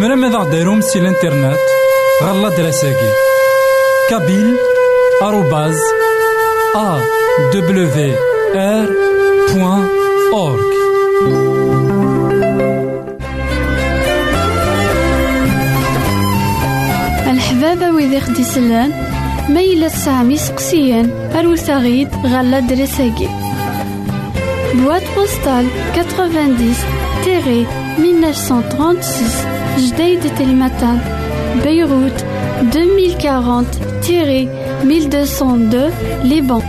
زمرا ماذا غديرهم سي الانترنت غالا دراساكي كابيل آروباز أ دبليو آر بوان أورك الحبابة ويدي خدي سلان سامي سقسيان أروس غيد غالا دراساكي Boîte postale 90-1936 Jdeï de Télématan. Beyrouth 2040-1202 Liban.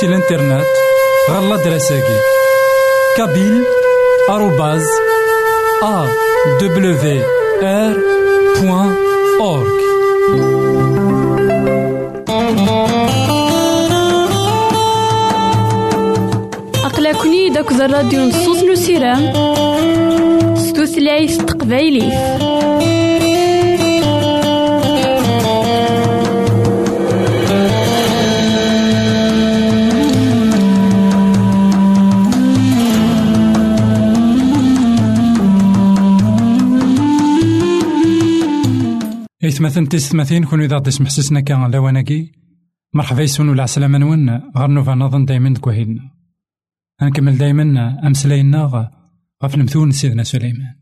ديروم سي الانترنت غالا دراساكي كابيل آروباز أ دبليو آر بوان أورك أقلكني داك الراديو نصوص نو سيرام ستوثلايف تقبايليه إثمثن تيستمثين كون إذا غدي سمحسسنا كان لواناكي مرحبا يسون ولا عسلامة نون. غير نوفا نظن دايما دكوهيدنا هنكمل دايما أمسلاينا غف نمثون سيدنا سليمان.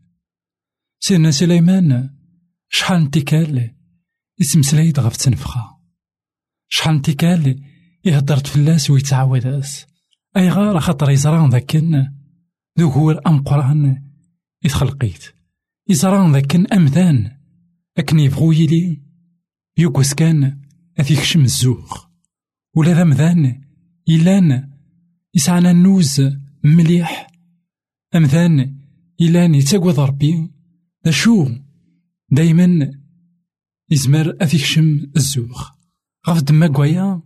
سيدنا سليمان شحال انتكال سلايد غف تنفخا شحال انتكال يهدرت فلاس أي غار خاطر يزران ذاكن. ذكور أم قرآن. يتخلقيت. يزران ذاكن أمذان أكن يبغو يلي يوكوس كان أث يكشم ولا ذا مذان إلان يسعنا النوز مليح أمذان إلان يتاقوض ربي دا شو؟ دايما يزمر أث يكشم الزوخ. غف دما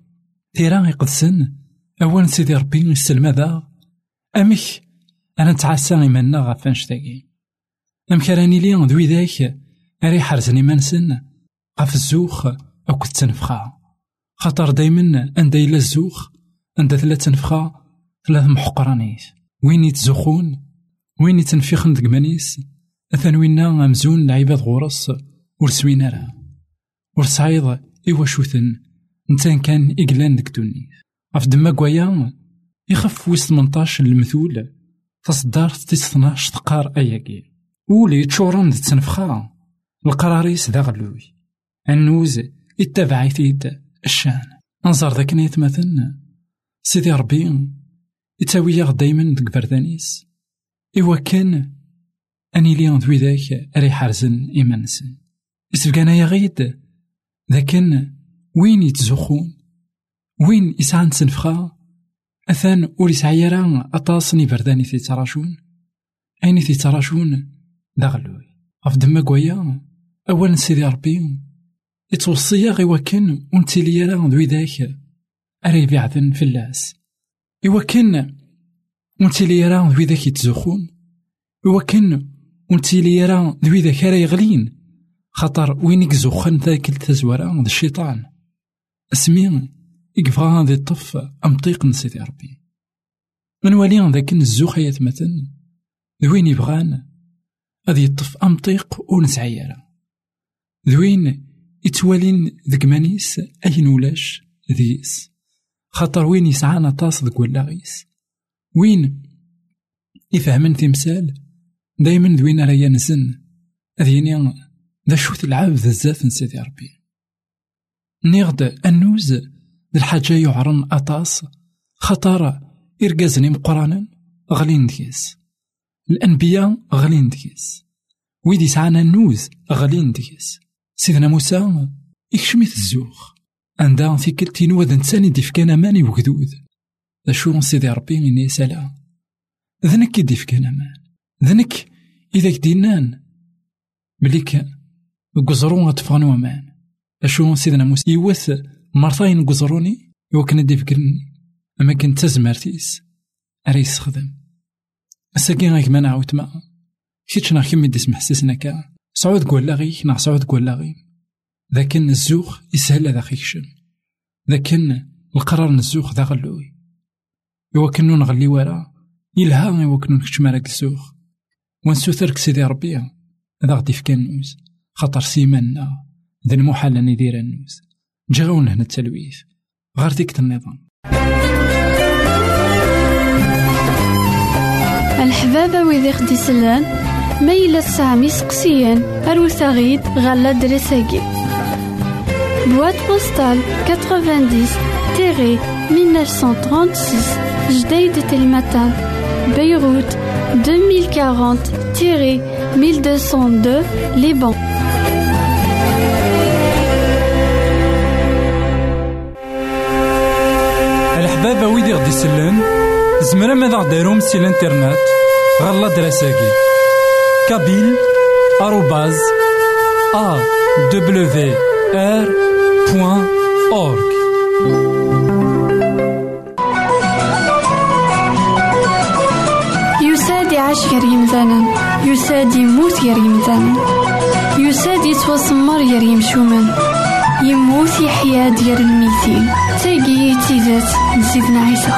تيران يقدسن أولا سيدي ربي يسلم ذا أمك أنا نتعسى إيماننا غف أنشتاقي أمك راني لي ذوي ذاك أري حرزني منسن غف الزوخ أو كنت تنفخا. خاطر دايما عند إلا الزوخ عند ثلاث تنفخا ثلاث محقرانيس. وين يتزخون وين يتنفخن دق منيس أثن وينا أمزون لعيبة غورس ورسوين راه ورسعيض إوا شوثن. نتان كان إقلان دك دوني غف دما كوايا يخف وسط منطاش المثول. تصدار تيس تقار أياكي ولي تشورن دي تنفخا. القراريس ذا غلوي. النوز يتبع يثيد الشان. انظر ذاك يتمثل سيدي ربي يتاوي دايما ديك بردانيس إوا كان أني ليون ذوي ذاك أري حرزن إيمانسن إسفقانا يا غيد ذاكن وين يتزخون؟ وين يسعى تنفخا أثان ور يسعى أطاسني برداني تيتراشون أين تيتراشون دغلوي أفدما قويا أولا سيدي ربي يتوصيا غي وكن ونتيلي راه ذوي ذاك أري بعثن فلاس إوا كان ونتيلي راه ذوي ذاك يتزخون. إوا كان ونتيلي راه ذوي ذاك راه يغلين خاطر وين يكزخن ذاك التزورة ذا الشيطان. اسمي يقفا ذي الطف أمطيق نسيدي ربي. من والي ذاك الزوخ يتمثل ذوين يبغان؟ غادي يطف أمطيق ونسعيرا ذوين يتوالين ذك مانيس أين ولاش ذيس خاطر وين يسعى طاس ذك ولاغيس وين يفهمن تمثال دايما ذوين راه ينزن أذيني ذا شوت العاب ذا الزاف نسيدي ربي نيغد النوز ذا الحاجة يعرن أطاس خطر إرقازني مقرانا غلين ديس الأنبياء غلين ديس ويدي سعانا النوز غلين ديس سيدنا موسى عندها في كلتين وذا نتساني ديفكان ماني وكدود شو سيدي ربي إني سلام ذنك ديفكان أمان. ذنك إذا كدينان مليك قزرون أطفان ومان أشو سيدنا موسى. يوث مرتين قزروني يوكن ديفكن أما كنت تزمرتيس أرا يستخدم الساقي غيك ما نعاود ما. كيتش نا كيما ديس محسسنا كاع لاغي نا صعود قول لاغي لكن الزوخ يسهل هذا خيكشن لكن القرار نزوخ ذا غلوي. إوا كنو نغلي ورا يلها إوا كنو نكتش مالك الزوخ. ونسوثرك سيدي ربي هذا غدي في نوز خاطر سيمانا ذا المحال أن يدير النوز. هنا التلويث. غير ديك النظام الحبابة ويدي خدي سلان. ميلا سامي سقسيان أروساغيد غالا دريساكي. بواد بوستال 90 تيري 1936 جديد تلمتان بيروت 2040 تيري 1202 لبنان الحبابة ويدي غدي سلان زمرا ماذا غديرهم سي الإنترنت غالا دراساكي أورك يساد يعيش غير يمثالا يساد يموت غير يمثالا يساد يتوسمر غير يمشومان يموت يحيا ديال الميتين. تاقي تيزات نسيدنا عيسى.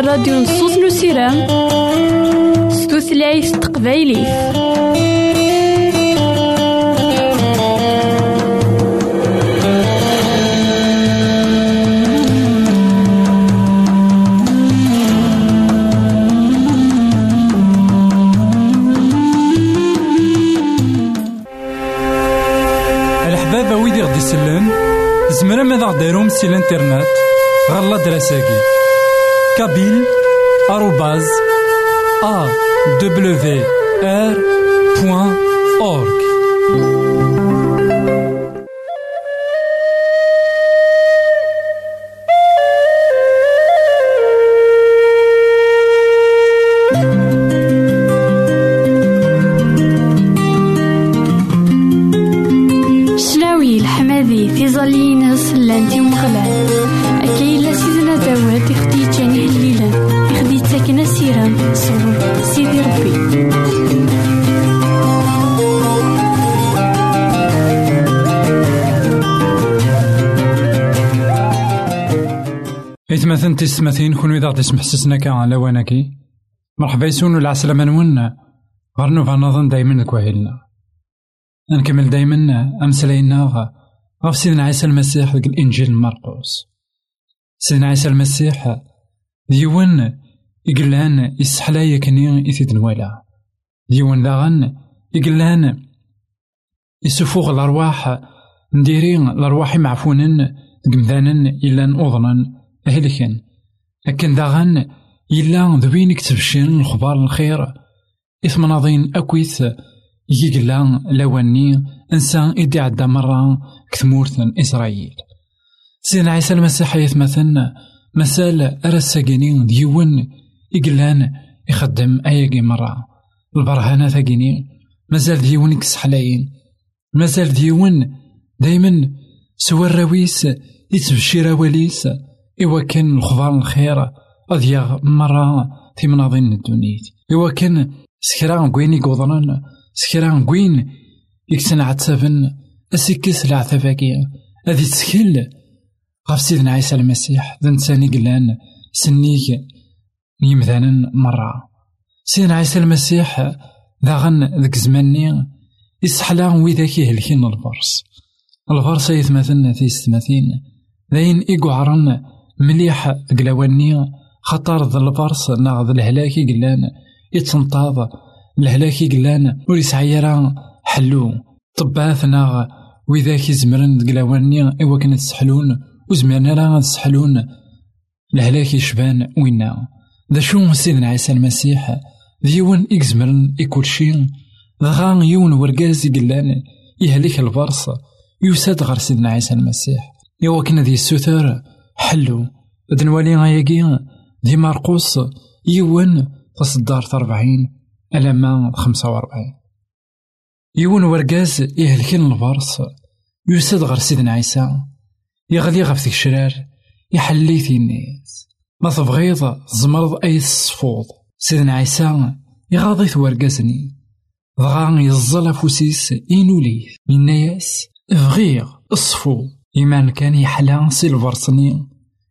الراديو نصوص نسيرام ستوثلايف تقبايلي. زمرا ماذا غديرهم سي الانترنت. غالا دراساكي. كابيل إثمثن تسمثين كون إذا غدي سمحسسنا كاع على واناكي مرحبا يسون العسلامة نون غير نوفا نظن دايما كواهلنا نكمل دايما أمسلاينا غف سيدنا عيسى المسيح ذاك الإنجيل مرقوس. سيدنا عيسى المسيح ديون يقلان يسحلا كني إثيد نوالا ديون داغن يقلان يسفوغ الأرواح نديرين الأرواح معفونن قمذانا إلا أذنا أهلكن أكن داغن إلا ذوين كتبشين الخبار الخير. إثمناضين أكويث يقلا لواني إنسان إدي عدا مرة كثمورث إسرائيل. سيدنا عيسى المسيح يثمثن مسأل أرساقيني ديون إقلان يخدم أياقي مرة. البرهانة ثاقيني مازال ديون كسحلاين مازال ديون دايما سوى الرويس يتبشير واليس إوا كان الخضار الخير أضياغ مرة في مناظين الدنيا إوا كان سكرا كوين يقوضران سكرا كوين يكسن عتابن أسيكس العتاباكية أذي تسكيل غف سيدنا عيسى المسيح ذا نساني قلان سنيك يمذانا مرة. سيدنا عيسى المسيح داغن ذاك زماني يسحلا ويداك يهلكين الفرس. الفرس يثمثلنا في ستماثين ذاين إيقعرن مليح قلاواني خطر ذا الفرس ناغ ذا الهلاكي قلان يتنطاض الهلاكي قلان ور يسعي حلو طباث ناغ وذاك يزمرن قلاواني إوا كنا تسحلون وزمرنا راه تسحلون الهلاكي شبان وينا. ذا شو سيدنا عيسى المسيح؟ ديون إكزمرن إكل شي دغا يون ورقاز قلان يهلك البرص يوساد غير سيدنا عيسى المسيح. إوا ذي السوثر حلو. بد نولي غاياكي دي مرقوس يون تصدار أربعين ألما خمسة وربعين يون ورقاز يهلكين البرص يوسد غير سيدنا عيسى يغلي غف ذيك الشرار يحلي في الناس. ما تبغيض زمرض أي الصفوض سيدنا عيسى يغاضي ورقازني. دغا يزل أفوسيس إنوليه من ناس بغيغ الصفو إيمان كان يحلى سيلفرسني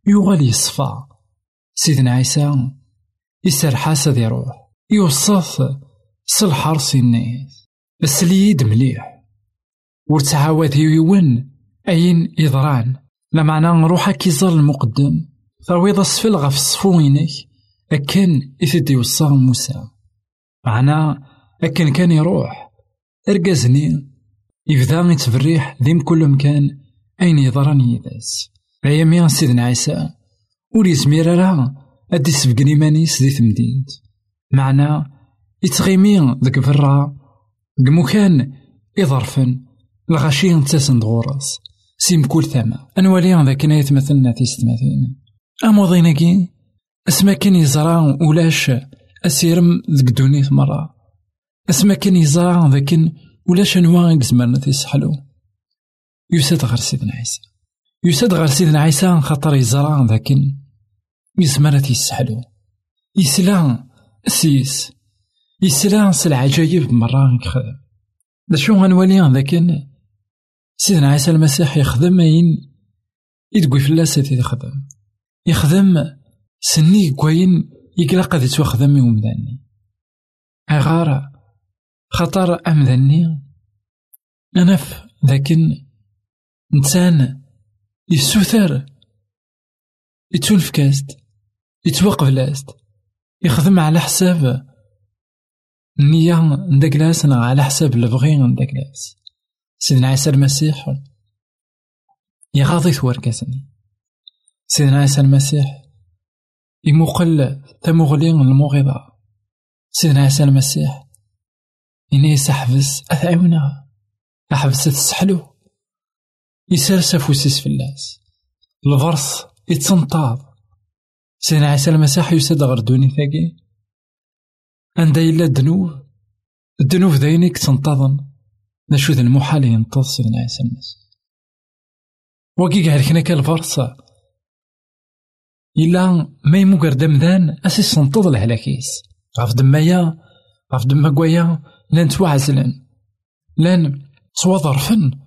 يغال يصفى. سيدنا عيسى يسرحاس ذي روح يوصف سي الناس بس ليد مليح ورتعاود يون أين إضران. لمعنى نروح كيزر المقدم ثرويض السفل غف الصفوينك أكن إثدي وصاغ موسى. معنا أكن كان يروح أرقزني يبدا يتفريح ذيم كل مكان. أين يضرني يداس؟ أيامي سيدنا عيسى ور يزمير راه أدي سبقني مانيس دي تمدينت معنا يتغيمي ذك فرا كمكان إظرفن الغاشي نتاسن سيم كل ثما. أنوالي ذاك يتمثلنا في ستماثين أموضيناكي اسما كان يزرا ولاش أسيرم ذك دونيت مرة. اسما كان يزرا ذاك ولاش أنواع يزمرنا تيسحلو يساد غير سيدنا عيسى. يساد غير سيدنا عيسى خاطر يزرا ذاك يزمرنا تيسحلو يسلا سيس يسلا العجايب مرة يخدم دا شو غنولي؟ ذاك سيدنا عيسى المسيح يخدم أين؟ يدقوي فلاس يخدم. يخدم سني كواين يقلق ذي توخذمي ومداني أغار خطر أمذني أنف لكن إنسان يسوثر يتولفكاست يتوقبلاست يخدم على حساب النية نداكلاس على حساب البغي نداكلاس سيدنا عيسى المسيح يغاضي ثواركاسني سيدنا عيسى المسيح يموقل تمغلي المغيضة. سيدنا عيسى المسيح إني سحبس أثعونا أحبس تسحلو يسرس فوسيس فلاس الفرص يتسنطاض. سيدنا عيسى المسيح يسد غير دوني ثاقي عندها إلا الذنوب. الذنوب ذاينك تنتظن نشو ذا المحال ينتظ سيدنا عيسى المسيح. وكي قال كنا كالفرصة إلا ما يموكر دمدان أسيس تنتظ الهلاكيس غاف دمايا غاف دما كوايا لأن توعزلن. لأن تواظرفن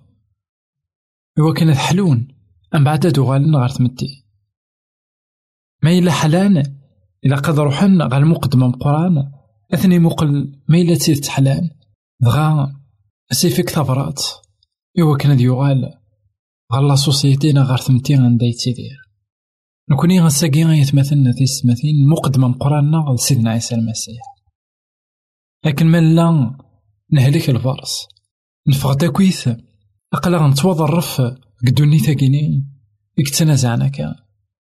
إوا كانت حلون أم بعد دوغالن غار تمدي. ما إلا حلان إلا قد روحن غا المقدمة مقران أثني مقل ما إلا تسير تحلان دغا سيفيك ثبرات. كان ذي يغال غا لا سوسيتينا غار ثمتي غندا يتيدير نكوني غنساقي غيتمثلنا في السماثين مقدمة مقرانا لسيدنا عيسى المسيح. لكن من لا نهلك الفرس. نفغ تاكويث أقلا غنتوظرف قدوني ثاقيني يكتنازعنا كان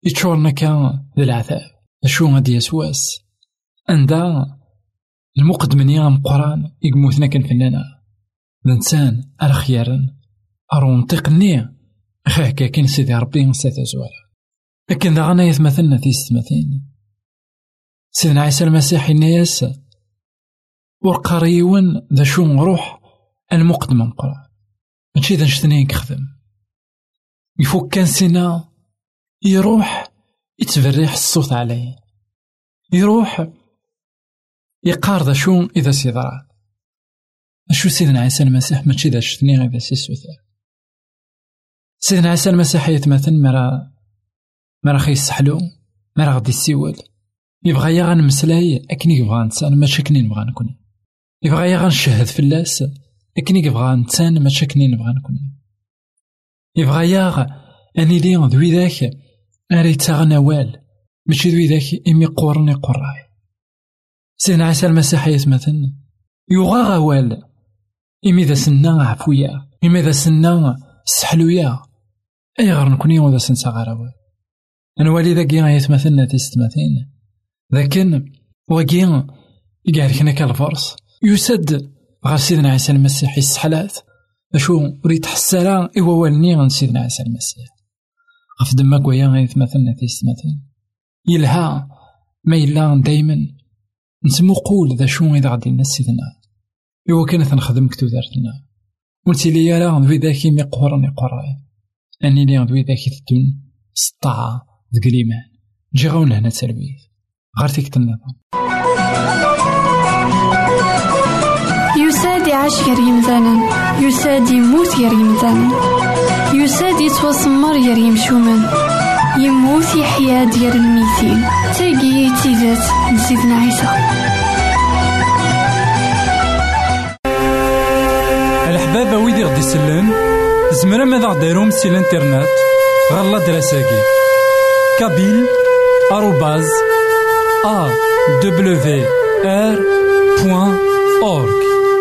يتشورنا كان ذي العذاب. أشو غادي يسواس؟ عندها المقدمني مقران يقموثنا كان فنانا. الإنسان الخيارن أرو نطيقني خاه كاين سيدي ربي نسات زوالة لكن ذا غانا يتمثلنا في ستماثين سيدنا عيسى المسيح الناس ورقاريون ذا شو نروح المقدمة مقران ماشي ذا نشتني نخدم يفوك كان سينا يروح يتفريح الصوت عليه يروح يقار ذا شو إذا سيدرا أشو سيدنا عيسى المسيح؟ ماشي ذا شتني غير سي سوثا سيدنا عيسى المسيح يتمثل مرا مرا خي يسحلو مرا غدي يسيول. يبغى يا غنمسلاي أكني يبغى نسان ماشي كني نبغى نكون. يبغى يا غنشهد في اللاس أكني يبغى نسان ماشي كني نبغى نكون يبغى يا أني لي ذوي ذاك أري تاغنا وال ماشي ذوي ذاك إمي قورني قراي سيدنا عيسى المسيح يتمثل يغا غوال إمي ذا سنا عفويا إمي ذا سنا سحلويا أي غير نكوني وذا سنسا غراوال والي ذاك يتمثلنا تستمثين لكن وكي قال كنا كالفرس يسد غير سيدنا عيسى المسيح يسحلات أشو ريت حسالا؟ إوا والني غن سيدنا عيسى المسيح غف دماك ويا غيتمثلنا تستمثين يلها ما إلا دايما. نسمو قول ذا شو إذا غادي الناس سيدنا. إوا كانت نخدم كتو دارتنا. قلتي لي راه ذوي ذاكي مي قهرني قراي أني لي ذوي ذاكي تدون سطاعة ذك الإيمان جي غاون لهنا تسلبيت غير تيك النظام يعيش غير يمثالا يساد يموت غير يمثالا يساد يتوسمر غير يمشومان يموت يحيا ديال الميتين. تاقي تيزات لسيدنا عيسى. الحبابة ويدي غدي يسلن زمرا ماذا غديرهم سي الإنترنت؟ غالا دراساكي كابيل آروباز أ دبليو آر بوان أورك.